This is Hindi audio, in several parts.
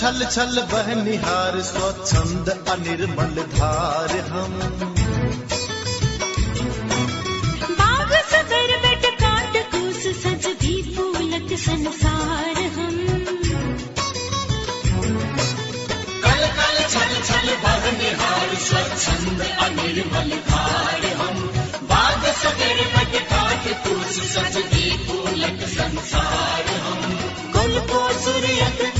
छल छल बह निहार स्वच्छंद अनिर्मल धार हम। बाग सगर बट काट कूस सज भी फूलक संसार हम। कल कल छल छल बह निहार स्वच्छंद अनिर्मल धार हम। बाग सगर बट काट कूस सज भी फूलक संसार हम। कुल को सूर्यक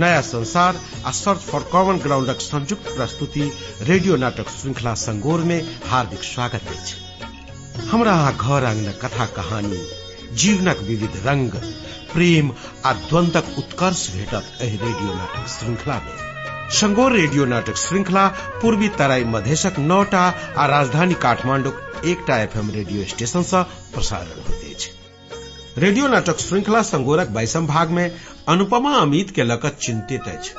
नयाँ संसार, आ सर्च फर कमन ग्राउंडक संयुक्त प्रस्तुति, रेडियो नाटक श्रृंखला संगोर में हार्दिक स्वागत अछि। हमरा घर आँगन कथा कहानी, जीवनक विविध रंग, प्रेम आ द्वंद्वक उत्कर्ष भेटत एहि रेडियो नाटक श्रृंखला में। संगोर रेडियो नाटक श्रृंखला पूर्वी तराई मधेशक नौटा आ राजधानी काठमांडूक एकटा एफएम रेडियो स्टेशन से प्रसारण होइत अछि। रेडियो नाटक श्रृंखला संगोरक बाईसम भाग में अनुपमा अमित के लकत चिंतित अछि।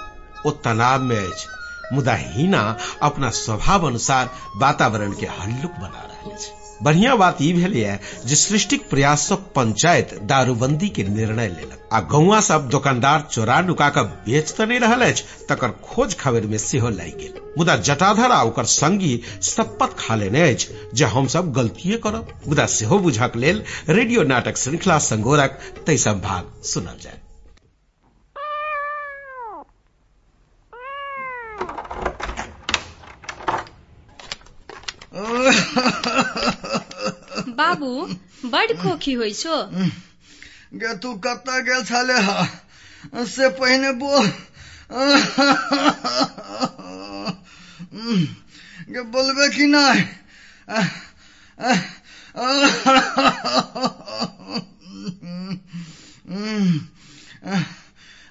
ओ तनाव में अछि। मुदा हीना अपना स्वभाव अनुसार वातावरण के हल्लुक बना रहे अछि। बढ़िया बात ई भेलैये जे सृष्टिक प्रयास सँ पंचायत दारूबंदी के निर्णय लेलक आ गौवा सब दुकानदार चोरा नुका कऽ बेच तऽ नहि अछि, तकर खोज खबर में सेहो लागि गेल। मुदा जटाधर आ ओकर संगी शपथ खा लेने अछि जे हम सब गलतिये करब। मुदा सेहो बुझक लेल रेडियो नाटक श्रृंखला संगोरक तेसम भाग सुनल जाय। बाबू, बड खोखी होइ छो। तू ह से पहिने बोल। गे, बोलबे कि नहि?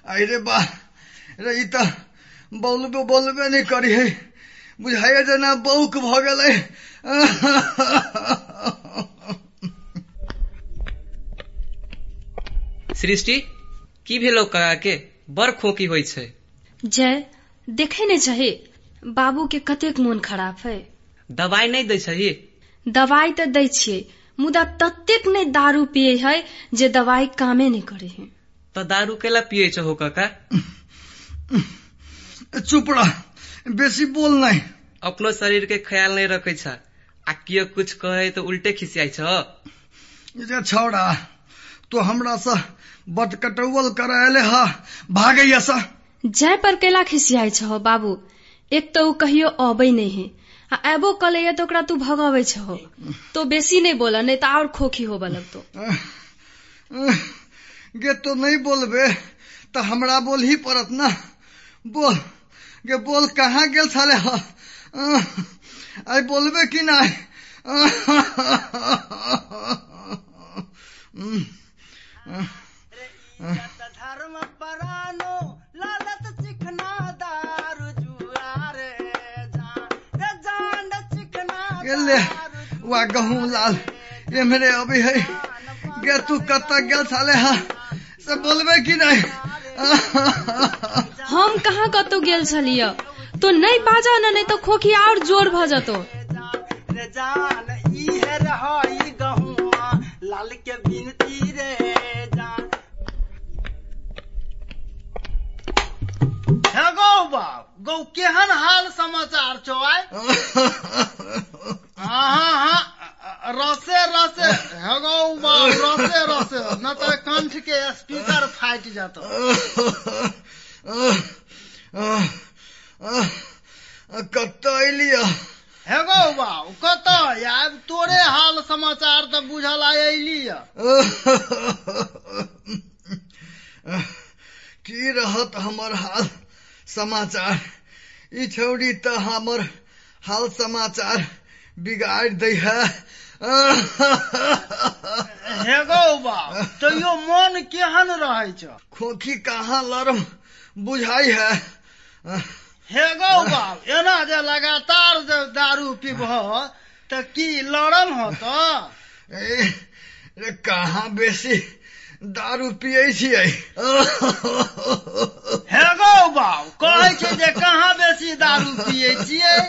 आई रे बा बोलबे नहि करी है बुझाइए जेना बौक गेलै। सृष्टि की भेलो कका के बड़ खोकी होइ छै। जय देखे नहि चाही बाबू के कतेक मोन खराब है। दवाई नहि दै छही। दवाई तऽ दै छियै मुदा ततेक नहि दारू पिए है जे दवाई कामे नहि करे है। तऽ दारू केला पिए छहो कका? चुप रह बेसी बोल नहीं अपनो शरीर के ख्याल नहीं रखे छ आ कियो कुछ कहे तो उल्टे खिसियाई छ। जे छौड़ा तो हमरा सँ बटकटौल करायले हा भागैया सा। जय पर केला खिसियाई छहो बाबू। एक तो कहियो अबै नहीं है आ एबो कलैया तो ओकरा तू भगावे छहो तो बेसी नहीं बोला नहीं तो और खोखी होबे लगतो गे तो नहीं बोलबे तो हमरा बोल ही पड़त ना। बोल गे बोल कहाँ गेल छले हा? आई बोलबे कि नहीं धर्म परानो लालत चिकना दारू जुआ रे जान। रे जान चिकना गेले वा गहूँ लाल। ये मेरे अभी है। गे तू कत गेल छले हा। से बोलबे कि नहीं? हम कहाँ कतौ गेल छलिय? तो नहीं बाजा न नहीं तो खोखी और ज़ोर भ जतो रे जान ई है गहुआ। लाल के बिनती रे। गौ बाप गौ केहन हाल समाचार छौ आय? हाँ हाँ रसे रसे। हे गौ बाप रसे रसे। न तो कंठ के स्पीकर फाट जातो। कत अलिया हे गौ बाप कत आब तोरे हाल समाचार तऽ बुझल अयली की रहत हमर हाल समाचार? ई छौड़ी तऽ हमर हाल समाचार बिगाड़ दै है। हे गौ बाप तैयो मन केहन रहै छ? खोखी कहाँ लरम बुझाई है। हे गौ बाब एना जे लगातार जे दारू पीबह तऽ की लड़म होत? कहाँ बेसी दारू पियै छियै। हे गौ बाब कहै छै जे कहाँ बेसी दारू पियै छियै?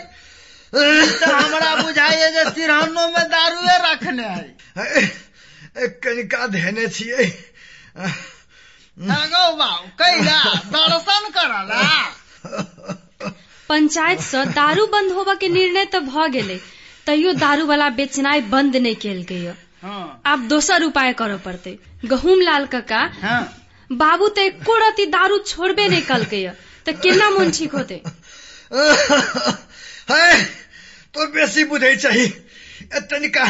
तऽ हमरा बुझाइए जे तिरहनो में दारूए रखने है कनिका धेने छियै। गौ बाब कैला दर्शन करला? पंचायत से दारू बंद होबा के निर्णय तो भ गेलै तैयो दारू वाला बेचनाइ बंद नहीं कल गई हाँ। आब दोसर उपाय करऽ पड़तै। गहूम लाल कका हाँ। बाबू तऽ एको रति दारू छोड़बे नहीं कलकै तऽ केना मोन ठीक होते? है तो बेसी बुझै ए, तनिका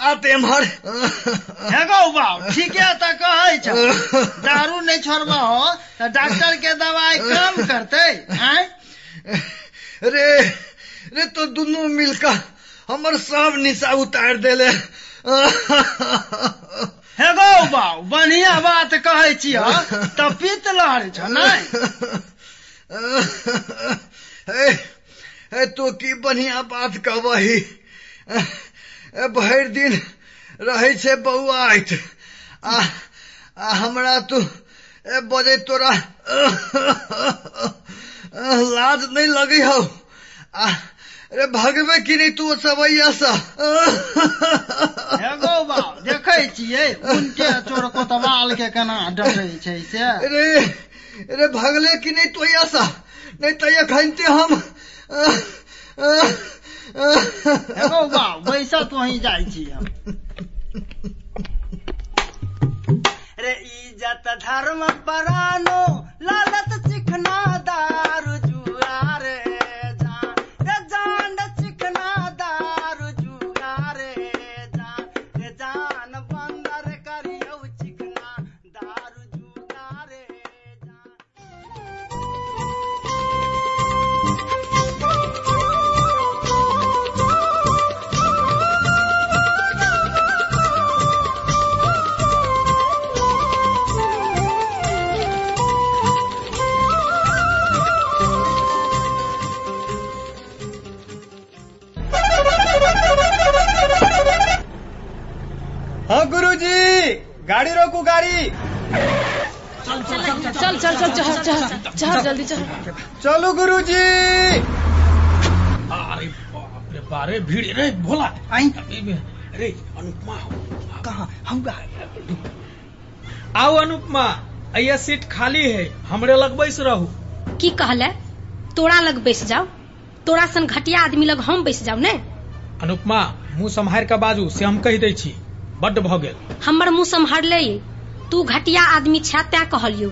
आते एम्हर। हे गौ बाब ठीके तऽ कहै छ। दारू नहीं छोड़बह हो तऽ डॉक्टर के दवाई काम करतै आँय। रे रे तो दुनू मिलकर हमर सब निशा उतार देले। हे गौ बाब बढ़िया बात कहै छिय तऽ पीत लहर छ ए, तो की बढ़िया बात कहबही? भरि दिन रहै छै बौआइत आ आ हमरा तू बजे तोरा लाज नहीं लगी हो। आ अरे भगवे की नहीं तू सवैया सा। हे गौ बाब देखै छियै उनके चोर कोतवाल के केना डरै छै से? अरे अरे भगले की नहीं तो ऐसा नहीं तो ये खनते हम हे गौ बाब बैसा तो ही जाइ छी हम। रे इज़्ज़त धर्म परानो लालत चिकना दारू चल जल्दी चल चलो गुरुजी। अरे बाप रे बारे भीड़ रे भोला। आई। अरे अनुपमा। कहाँ? हम कहा? आओ अनुपमा अय्या सीट खाली है हमरे लग बैस रहू। की कहले? तोरा लग बैस जाओ। तोरा सन घटिया आदमी लग हम बैस जाओ ने? अनुपमा मुँह सम्हार के बाजू से हम कहि दै छी बड्ड भ गेल। हमर मुँह सम्हारले तू घटिया आदमी छे तैं कहलियौ।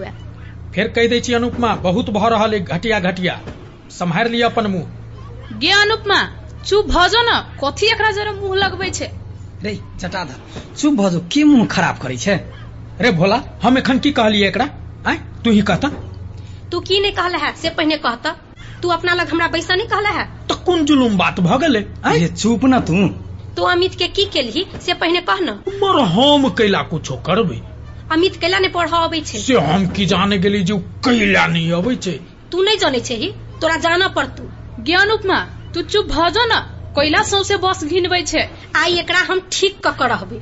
फेर कहि दै छी अनुपमा बहुत भ रहल है घटिया घटिया। सम्हार लिअ अपन मुँह। गे अनुपमा चुप भ जो न कथी एकरा जरा मुँह लगबै छै? रे चटाधर चुप भऽ जो के मुँह खराब करै छै? रे भोला हम एखन की कहलियै एकरा? आय तू ही कहता। तू की नहीं कहले है से पहले कहता। तू अपना लग हमरा बैसा नहीं कहले है? तो कोन जुलुम बात भ गेलै? आय। ये चुप ना तू। तू अमित के की केलही से पहले कह न। मर हम कैला कुछो करबै? अमित कैला ने पढ़ अबै छै। से हम की जाने गेली जे उ कैला नहीं अबै छै? तू नहीं जाने छै ही तोरा जाना पड़तू ज्ञान उपमा तू चुप भ जो न। कोइला सौसे बस घिनबै छै। आई एकरा हम ठीक क के रहबै।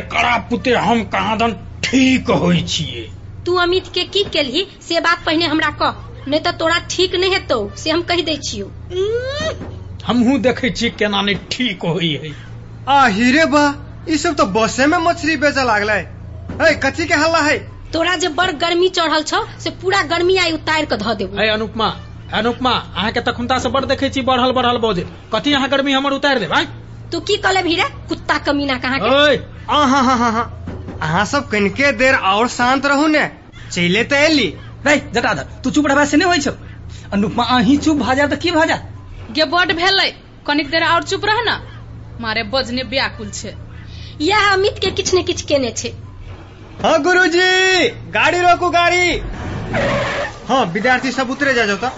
एकरा पुते हम कहाँ दन ठीक होइ छियै? तू अमित के की केलही से बात पहले हमरा कह। नहीं तो तोरा ठीक नहीं हेतौ से हम कह दै छियौ। हमहू देखै छी केना नहीं ठीक होइ है आ हीरे बा ई सब तो बसे में मछली बेचे लागले। है कथी के हल्ला है? तोरा जे बड़ गर्मी चढ़ल छौ से पूरा गर्मी आई उतार के धऽ देबो। है अनुपमा अनुपमा अहाँके तखुनता से बड़ देखे छी बढ़ल बढ़ल बजे। कथी अहाँ गर्मी हमर उतार देब तू की कहले भीरे? कुत्ता कमीना कहाँ के हाँ हाँ हाँ हाँ अहाँ सब कनिके देर और शांत रहू ने। चले तो एली। रे जटाधर तू चुप रहबा से नहीं होइ छौ। अनुपमा अहीं चुप भऽ जा तऽ की भऽ जा गे बड भेलै कनिक देर और चुप रह न। मारे बजने व्याकुल छै। यह अमित के किछ ने किछ केने छै। हाँ गुरुजी! गाड़ी रोकू गाड़ी! हाँ विद्यार्थी सब उतरे जा जाता।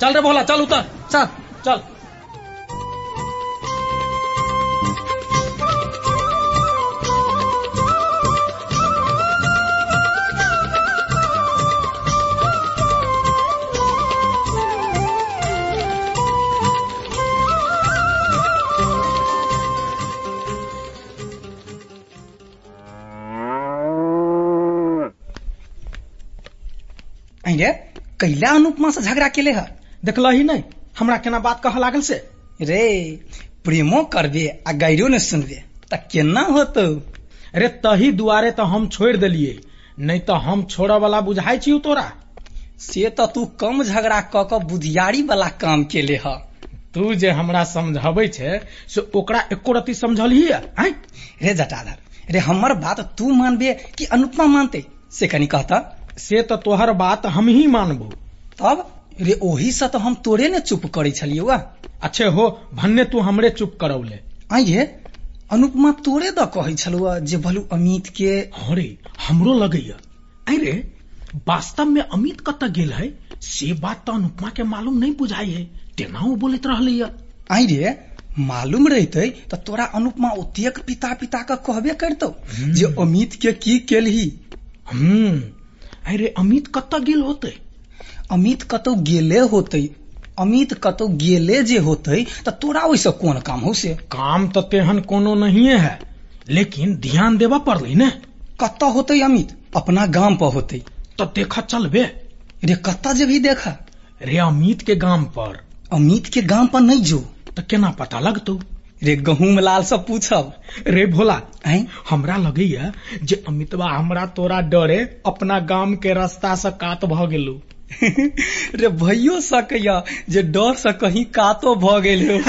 चल रे भोला चल उतर। चल। चल। कैला अनुपमा से झगड़ा केले ह। देखल ही नहीं। हमरा केना बात कह लागल से? रे प्रेमो करबे आ गैरो ने सुनबे त केना होतो? अरे तही दुआरे तो हम छोड़ दिलिए नहीं तो हम छोड़े वाला बुझाई छी तोरा। से त तू कम झगड़ा क क बुधियारी वाला काम केले ह तू जे हमरा समझाबै छे से ओकरा एको रति समझलिही हैं? रे जटाधर रे हमर बात तू मानबे कि अनुपमा मानते? से कनी कहता से तो तोहर बात हम ही मानबो। तब? रे ओही से तो हम तोरे ने चुप करे छलियो वा अच्छे हो भन्ने तू हमरे चुप करौले आई हे अनुपमा तोरे द कहै छलुआ जे भलू अमित के अरे हमरो लगैया। अरे वास्तव में अमित कत गेल है? से बात तो अनुपमा के मालूम नहीं बुझाई है। तेना वो बोलत रहलै आई रे मालूम रहते त तोरा अनुपमा ओतेक पिता पिता का कहबे करतो जे अमित के की केलही? हम्म। अरे अमित कत गेल होते? अमित कतौ गेले होते? अमित कतौ गेले जे होते त तोरा ओइसे कोन काम हो से? काम तो तेहन कोनो नहीं है लेकिन ध्यान देवा पड़लै ने। कत होते अमित? अपना गाँव पर होते। तो देखा चलबे। रे कत जे भी देखा रे अमित के गाँव पर। अमित के गाँव पर नहीं जो। तो केना पता लगतो? रे गहूम लाल से पूछब रे भोला हैं हमरा लगैया जे अमितवा हमरा तोरा डरे अपना गाम के रास्ता से कात भ गेलू। रे भइयो सकैया जे डर से कहीं कातो भ गेल।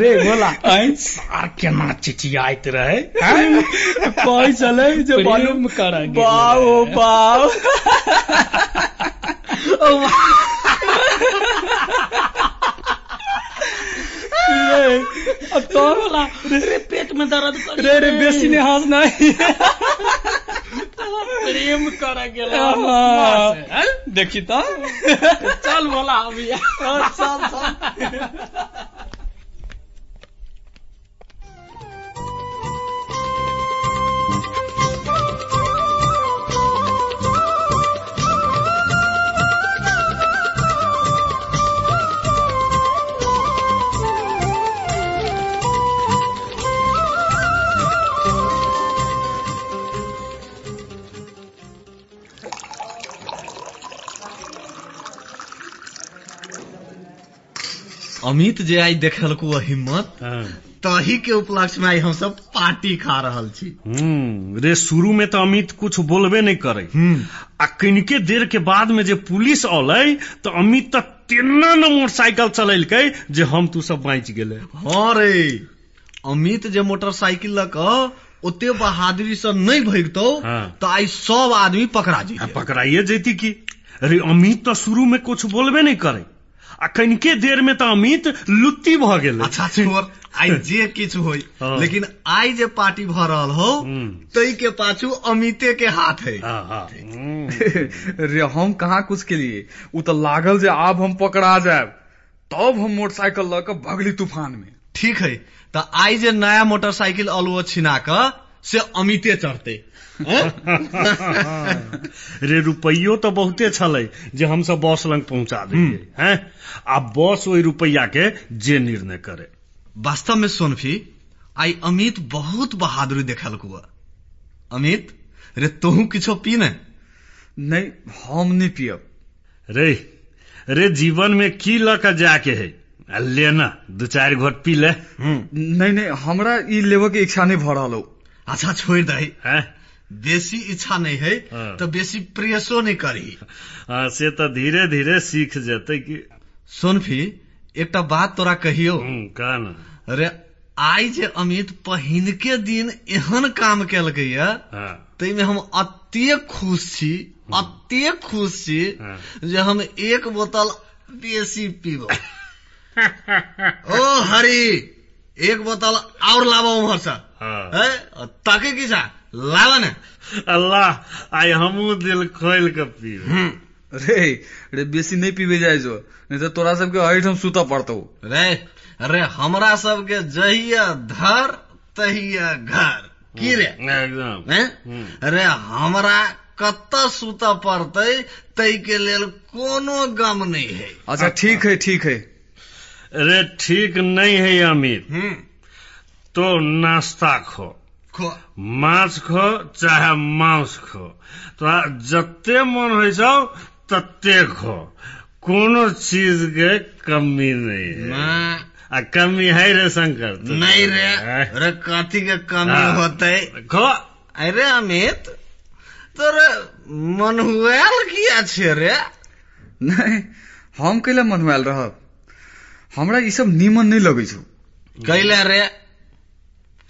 रे भोला सार केना चिचियाइत रहे कहि चले जे प्रेम कर बाओ बाओ रे अब तो भोला रे पेट में दर्द रे रे बेसी ने हंस नहीं प्रेम कर गेला। देखी तो चल भोला अभी चल चल अमित जे आई देखलकू हिम्मत तही के उपलक्ष्य में आई हम सब पार्टी खा रहल छी। हम्म रे शुरू में तो अमित कुछ बोलबे नहीं करे। आ कनिके देर के बाद में जे पुलिस औलै तो अमित तो तेना न मोटरसाइकिल चलेलकै जे हम तू सब बाँच गेले। हाँ रे अमित जे मोटरसाइकिल लक ओते बहादुरी से नहीं भगतो हाँ। तो आई सब आदमी पकड़ा जी पकड़ाइए जैती की? अरे अमित तो शुरू में कुछ बोलबे नहीं करे। आ कनिके देर में तो अमित लुत्ती भ गेले। अच्छा छोर आई जे किछु होई हाँ। लेकिन आई जे पार्टी भ रहल हो हम्म। तई के पाछू अमिते के हाथ है। हाँ, हाँ। रे हम कहाँ कुछ के लिए उ तो लागल जे आब हम पकड़ा जाब तब हम मोटरसाइकिल ल के भगली तूफ़ान में ठीक है। तो आई जे नया मोटरसाइकिल अलुओ छिना क से अमिते चढ़ते। रे रुपैयो तो बहुते छलै जे हम सब बस लंग पहुँचा दिए हैं? आ बस ओहि रुपैया के जे निर्णय करे। वास्तव में सोनफी आई अमित बहुत बहादुरी देखलकू अमित रे तोहू किछो पी ने? नहीं हम नहीं पियब। रे रे जीवन में की ल के जाके है? लेना दू चार घोट पी ले। नहीं नहीं हमरा ई लेवे के इच्छा नहीं भ रहल अच्छा छोड़ दे हैं? बेसी इच्छा नहीं है। तो बेसी प्रयासो नहीं करी हाँ, से तो धीरे धीरे सीख जेते कि सोनफी एकटा बात तोरा कहियो। हम्म, का न। अरे आई जे अमित पहिनके दिन एहन काम केलकै या हाँ, ताहिमे हम अते खुश छी अते खुश छी हाँ। जे हम एक बोतल बेसी पीब। ओ हरी एक बोतल और लाबो उम्हर से हाँ। ताके की जा लावा ने अल्लाह आई हमू दिल खोल के पी रे रे बेसी नहीं पीबे जाए जो नहीं तो तोरा सबके हईठ हम सुता पड़तो रे अरे हमरा सबके जहिया धर तहिया घर। की रे? एकदम। हैं? हम्म। अरे हमरा कतऽ सुतऽ पड़तै तै के लेल कोनो गम नहीं है। अच्छा ठीक है ठीक है। अरे ठीक नहीं है अमित हम्म। तो नाश्ता खो। खो। माछ खो चाहे मांस खो। तोरा जते मन होइ छौ तते खो। कोनो चीज़ के कमी नहीं है। आ कमी है रे शंकर तो- नहीं रे। हैं? रे कथी के कमी हाँ। होते? खो। अरे अमित तोरे मन हुएल किया छे रे? नहीं हम कैला मनवायल रहब। हमरा ई सब नीमन नहीं लगे छौ। कैले रे।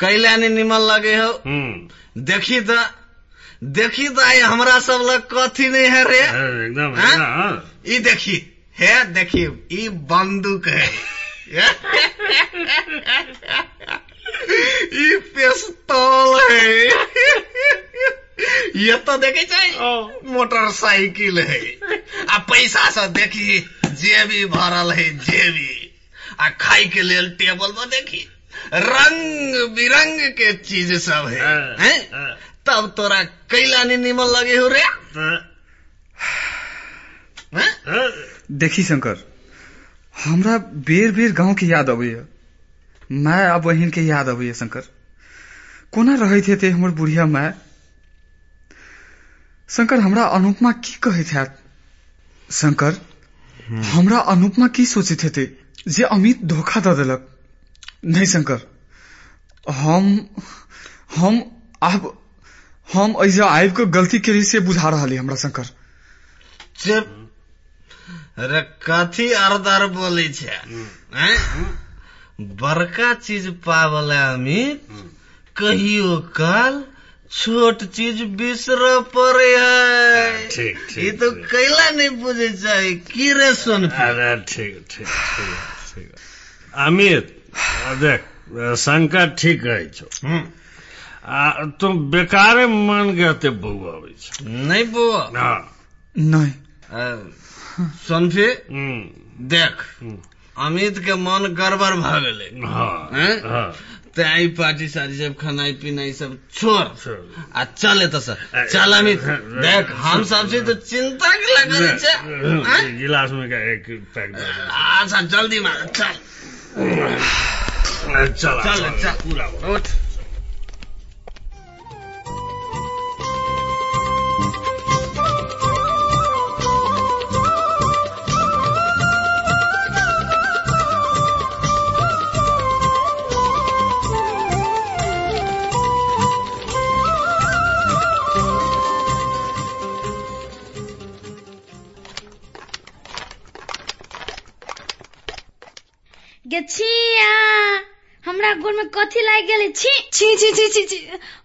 कैले नहीं निमन लगे हो। हम्म। देखी तो देखी तो आई हमरा सब लग कथी नहीं है रे? एकदम हाँ? एकदम देखी है देखी ई बंदूक है। ई पिस्तौल है। ये तो देखे छै? मोटरसाइकिल है। आ पैसा से देखी जेबी भरल है जेबी। आ खाई के लिए टेबल पर देखी। रंग बिरंग के चीज़ सब है। हैं? तब तोरा कैला नहीं निमन लगे हो रे। देखी शंकर हमरा बेर बेर गाँव के याद अबैया। माय आ बहिन के याद अबैया शंकर। कोना रहैत हेतै हमर बुढ़िया माय? शंकर हमरा अनुपमा की कहैत हैत? शंकर हमरा अनुपमा की सोचैत हेतै जे अमित धोखा दऽ देलक? नहीं शंकर हम हम आब हम ऐजा आबि कऽ गलती के से बुझा रहल हमरा शंकर। चुप रे कथी अरदर बोले छै हैं? बड़का चीज़ पावले अमित कहियो काल छोट चीज़ बिसर पड़े है। ठीक ठीक ये तो कैला नहीं बुझे चाहे की रे सोन? अरे ठीक ठीक ठीक ठीक। अमित देख शंकर ठीक कहै छौ। आ तुम बेकारे मान के एते बौआ अबै छौ। नहीं बुआ हाँ। नहीं। सोनफी हम्म, देख अमित के मन गड़बड़ भ गेले। हाँ हैं? हाँ। ते आई पार्टी सारी सब खानाई पीनाई सब छोड़। आ चले तो सर चल अमित। देख हम सबसे तो चिंता के लगे छे गिलास में का एक पैक। अच्छा जल्दी मार चल। चल चल चल पूरा उठ गछिया हमरा गोड़ में कथी लाग गेल? छी। छी छी छी छी छी।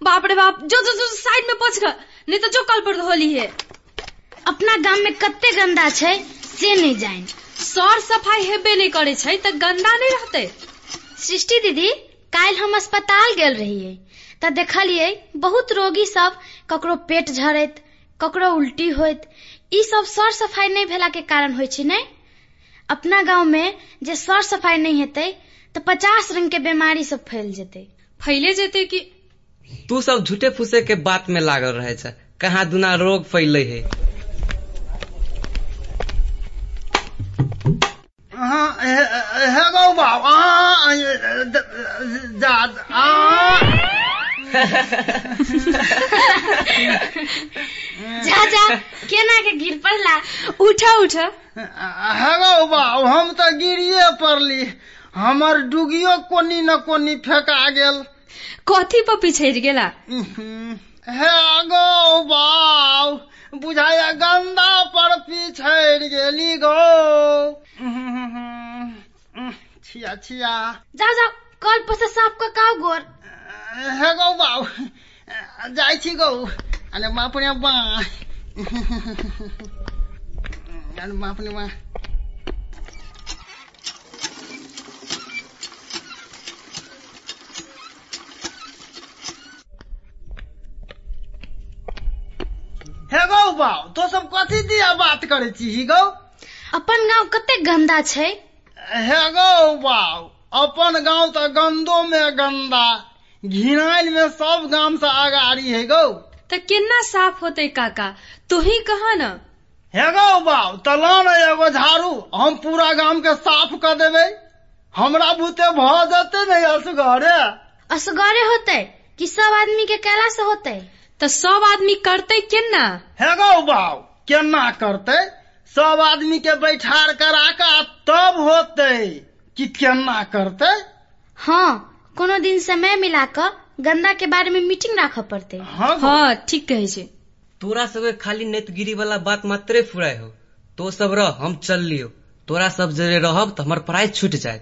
बाप रे बाप। जो जो जो साइड में पहुँच गए। नहीं तो जो कल पर होली है। अपना गाम में कते गंदा छै से नहीं जाइन सर सफ़ाई हेबे नहीं करे छै त गंदा नहीं रहते? सृष्टि दीदी काल्हि हम अस्पताल गेल रहियै तऽ देखलियै बहुत रोगी सब ककरो पेट झरैत ककरो उल्टी होइत। ई सब सर सफ़ाई नहीं भेला के कारण छै नहीं अपना गाँव में जे सर सफ़ाई नहीं हेतै तऽ पचास रंग के बीमारी सब फैल जेतै। फैले जेते कि? तू सब झूठे फूसे के बात में लागल रहे छै। कहाँ दुना रोग फैले है? हाँ हे बाब हाँ जा जा जा केना के गिर पड़ला? उठा उठा। हे गौ बाब हम तो गिरिए पड़ली। हमर डुगियो कोनी न कोनी फेंका गेल। कथी पर पिछड़ गेला? हे गौ बाब बुझाया गंदा पर पिछड़ गेली गौ। छिया छिया। जाओ जाओ कल पर से साफ क काउ गोर। हे गौ बाब जाइ छी गौ। अरे बापरे बा बापरे बा हे गौ बाब तो सब कथी दिया बात करे छी गौ? अपन गाँव कते गंदा छै? हे गौ बाब अपन गाँव तो गंदो में गंदा घिनाइल में सब गाँव से अगाड़ी है गौ? त केना साफ़ होते काका? तू ही कहा न? हे गौ बाब तला न एगो झाड़ू हम पूरा गाँव के साफ़ कर देबै। हमरा बुते भ जेते नहीं असगरे। असगरे होते? कि सब आदमी के कैला से होते? तो सब आदमी करते केना? है गौ बाऊ केना करते? सब आदमी के बैठार करा का तब होते कि केना करते? हाँ कोनो दिन समय मिला कर गंदा के बारे में मीटिंग राख पड़ते। हाँ ठीक कहे छे। तोरा सबके खाली नेतगिरी वाला बात मात्रे फुराय हो। तो सब रह हम चल लियो। तोरा सब जरे रहब तो हमर पढ़ाई छूट जाए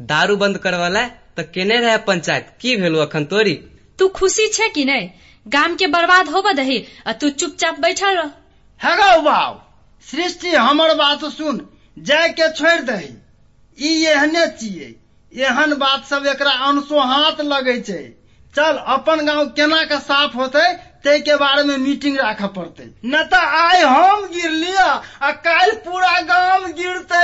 दारू बंद करवाला तो केने रहे पंचायत। की भेलो अखन तोरी? तू खुशी छे कि नहीं गाम के बर्बाद होबा दही आ तू चुपचाप बैठल रह है गौ बाऊ सृष्टि हमर बात सुन जाय के छोड़ दही ई एहने छियै एहन बात सब एकरा अनसो हाथ लगे छै चल अपन गाँव केना के साफ़ होते ते के बारे में मीटिंग राख पड़ते न तो आय हम गिर लिया आ काल पूरा गाँव गिरते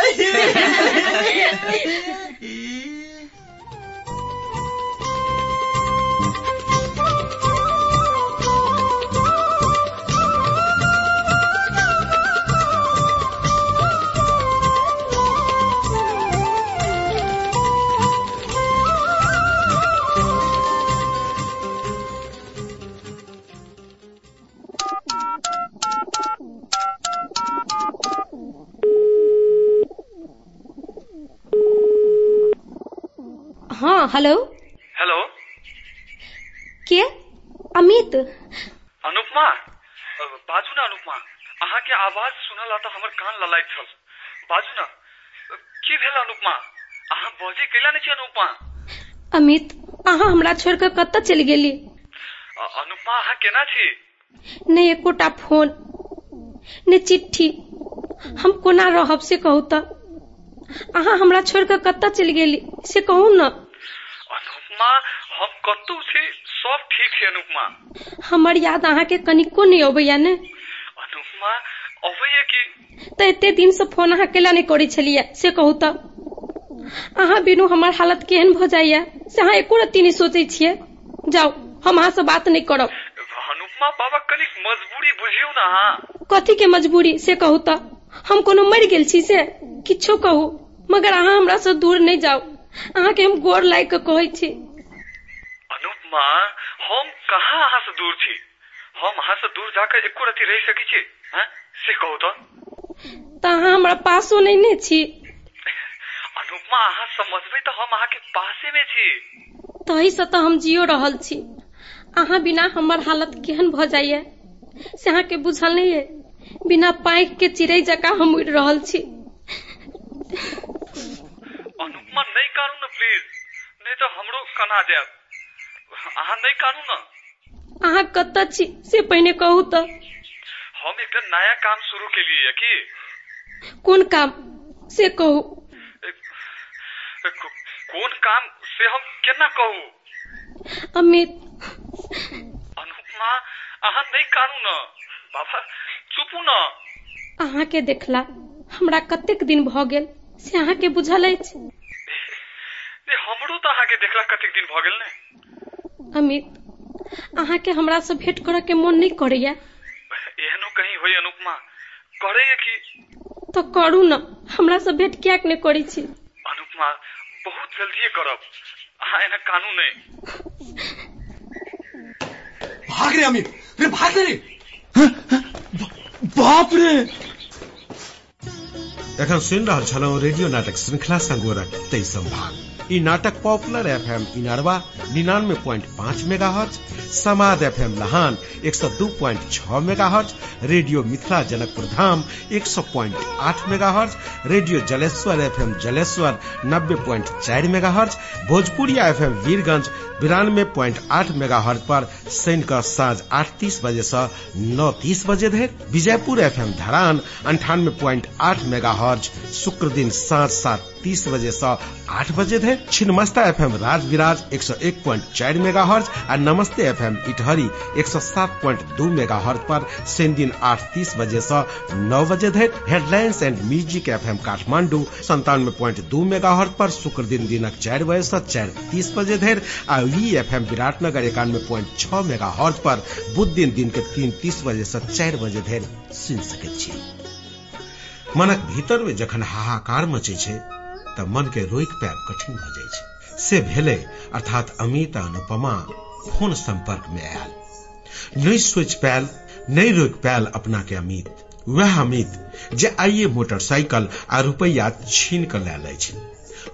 हाँ हेलो। हेलो। के अमित। अनुपमा। बाजू ना अनुपमा। अहाँ के आवाज़ सुनल तो हमर कान ललाइत छल। बाजू ना। की भेल अनुपमा? अहाँ बजे कैला नहीं छी अनुपमा? अमित अहाँ हमरा छोड़ कऽ कतऽ चलि गेली? अनुपमा अहाँ केना छी? नहि एकोटा फ़ोन ने चिट्ठी। हम कोना रहब से कहू तऽ अहाँ हमरा छोड़ कऽ कतऽ चलि गेली? से कहू न। अनुपमा हम कतौ छी सब ठीक छै अनुपमा। हमर याद अहाँके कनिको नहि अबैया ने? अनुपमा अबैया कि? तऽ एते दिन से फ़ोन अहाँ केला नहि करै छलियै से कहू तऽ। अहाँ बिनु हमर हालत केहन भऽ जाइया? से अहाँ एको रत्ती नहि सोचै छियै? जाउ हम अहाँ से बात नहि करब। अनुपमा बाबा कनिक मजबूरी बुझियौ ना अहाँ। कथी के मजबूरी? से कहू तऽ। हम कोनो मरि गेल छी से? किछो कहू मगर अहाँ हमरा से दूर नहि जाउ। अहाँके हम गोर लागि कऽ कहै छी। अनुपमा हम कहाँ अहाँ से दूर छी? हम अहाँ से दूर जाकर एको रति रहि सकै छी हैं? से कहू तो। तऽ अहाँ हमरा पासो नहि ने छी। अनुपमा अहाँ समझबै तऽ हम अहाँके पासे में छी। तही से तऽ हम जियो रहल छी। अहाँ बिना हमर हालत केहन भऽ जाइए? से अहाँके बुझल नहीं है बिना पाँख के चिड़ै जकाँ हम उड़ि रहल छी। अनुपमा नहीं कानू ना प्लीज। नहीं तो हमरो कना जायब अहाँ नहीं कानू ना। अहाँ कतऽ छी से पहिने कहू तऽ हम एकटा नया काम शुरू केलिए की कोन काम? से कहू। को- कोन काम? से हम केना कहू? अमित। अनुपमा अहाँ नहीं कानू ना। बाबा चुपू ना। अहाँके देखला हमरा कतेक दिन भऽ गेल से अहाँके बुझल अछि? हमरो तऽ अहाँके देखला कतेक दिन भऽ गेल ने। अमित अहाँके हमरा से भेंट करऽ के मोन नहि करैया एहनो कहीं होई अनुपमा। करैया कि? तऽ करू न हमरा से भेंट कियाक नहि करै छी? अनुपमा बहुत जल्दिए करब। अहाँ एना कानू नहीं। भाग रे अमित रे भाग रे बाप रे एखन सुनि रहल छलहुँ रेडियो नाटक श्रृंखला संगोरक तेईसम भाग। ई नाटक पॉपुलर एफ़ एम इनरवा निन्यानवे प्वाइंट पाँच मेगा हर्ज समाद एफएम लहान एक सौ दो प्वाइंट छ megahertz radio Mithila Janakpur Dham एक सौ प्वाइंट आठ megahertz radio Jaleshwar F M Jaleshwar नब्बे प्वाइंट चार megahertz Bhojpuriya F M Birgunj बिरानवे point आठ मेगा हर्ज पर कऽ साँझ आठ तीस बजे से नौ तीस बजे धरि विजयपुर एफ़ एम धरान, अंठानवे प्वाइंट आठ मेगा हर्ज शुक्र दिन साँझ सात तीस बजे से आठ बजे धरि छिन्नमस्ता एफएम राज विराज एक सौ एक प्वाइंट चार मेगा हर्ज आ नमस्ते एफ़ एम इटहरी एक सौ सात प्वाइंट दू मेगा हर्ज पर शनि दिन आठ तीस बजे से नौ बजे धरि headlines and music F M Kathmandu संतानवे प्वाइंट दू मेगा हर्ज पर शुक्र दिन दिनक चारि बजे से चारि तीस बजे धरि आ वी एफएम विराटनगर एकानवे प्वाइंट छह मेगा हर्ज पर बुध दिन दिन के तीन तीस बजे से चारि बजे धरि सुनि सकैत छी। मनक भीतर में जखन हाहाकार मचे छै मन के रोकि पायब कठिन जाइ छै। से भेलै, अर्थात अमित अनुपमा फ़ोन संपर्क में आयल। नहीं सोच पायल, नहीं रोक पायल अपना के अमित। वह अमित जे आइए मोटरसाइकिल आ रुपैया छीन कर ले छै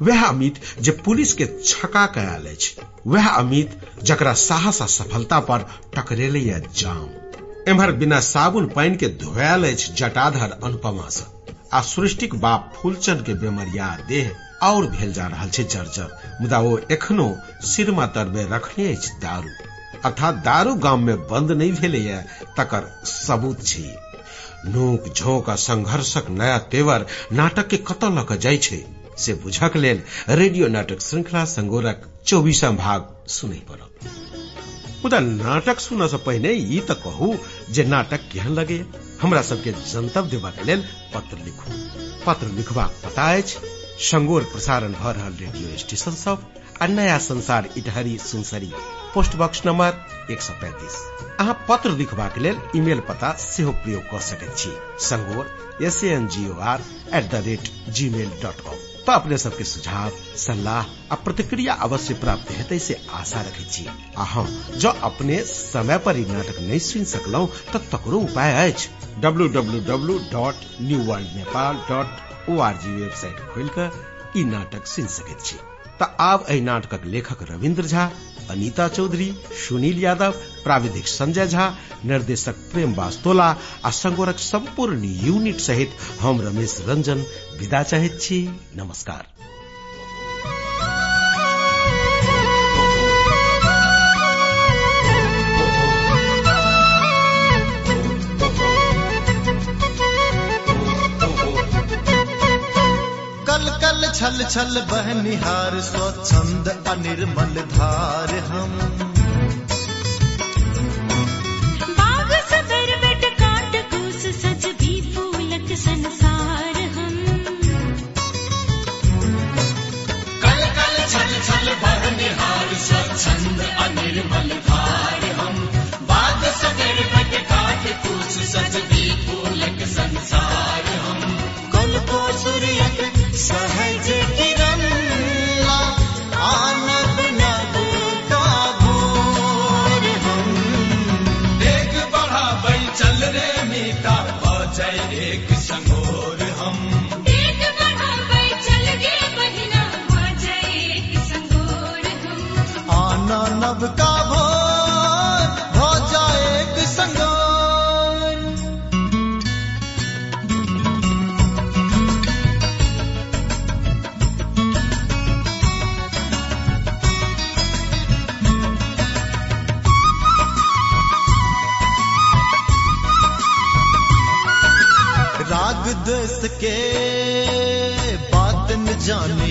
वह अमित जे पुलिस के छका के आयल वह अमित जकरा साहस आ सफलता पर टकरेले जाम। एम्हर बिना साबुन पानि के धोयल जटाधर अनुपमा से। आ सृष्टिक बाप फूलचंद के बेमरिया देह और भेल जा रहा है जर्जर, मुदा वो एखनो सिरमा तर में रखने दारू। अर्थात दारू गाम में बंद नहीं भेलैया तकर सबूत छै। नोक झोंक आ संघर्षक नया तेवर नाटक के कऽ जाइ छै? से बुझक लेल रेडियो नाटक श्रृंखला संगोरक चौबीसम भाग सुनै पड़त। मुदा नाटक सुन से तऽ कहू जे नाटक केहन लगे। हमरा सबके जनतब देबाक लेल पत्र लिखू। पत्र लिखबाक पता अछि, संगोर प्रसारण भऽ रहल रेडियो स्टेशन सब आ नया संसार Itahari Sunsari post box number एक सौ पैंतीस। अहाँ पत्र लिखबाक लेल ईमेल पता सेहो प्रयोग कऽ सकैत छी। संगोर S N G O R at the rate Gmail dot com तो अपने सबके सुझाव, सलाह आ प्रतिक्रिया अवश्य प्राप्त हेतै से आशा रखे आ हम जो अपने समय पर ई नाटक नहीं सुन सकल तो तकरो उपाय अछि। W W W dot new world Nepal dot O R G website खोल कर नाटक सुन तऽ आब एहि नाटकक लेखक रविन्द्र झा अनीता चौधरी, सुनील यादव, प्राविधिक संजय झा, निर्देशक प्रेम वास्तोला आ संगोरक संपूर्ण यूनिट सहित हम रमेश रंजन विदा चाहैत छी। नमस्कार। छल छल बहनिहार स्वच्छंद अनिर्मल धार हम। संसार हम। कल कल छल छल बहनिहार स्वच्छंद अनिर्मल धार हम। बाग सगर बट काट कूस सज Johnny.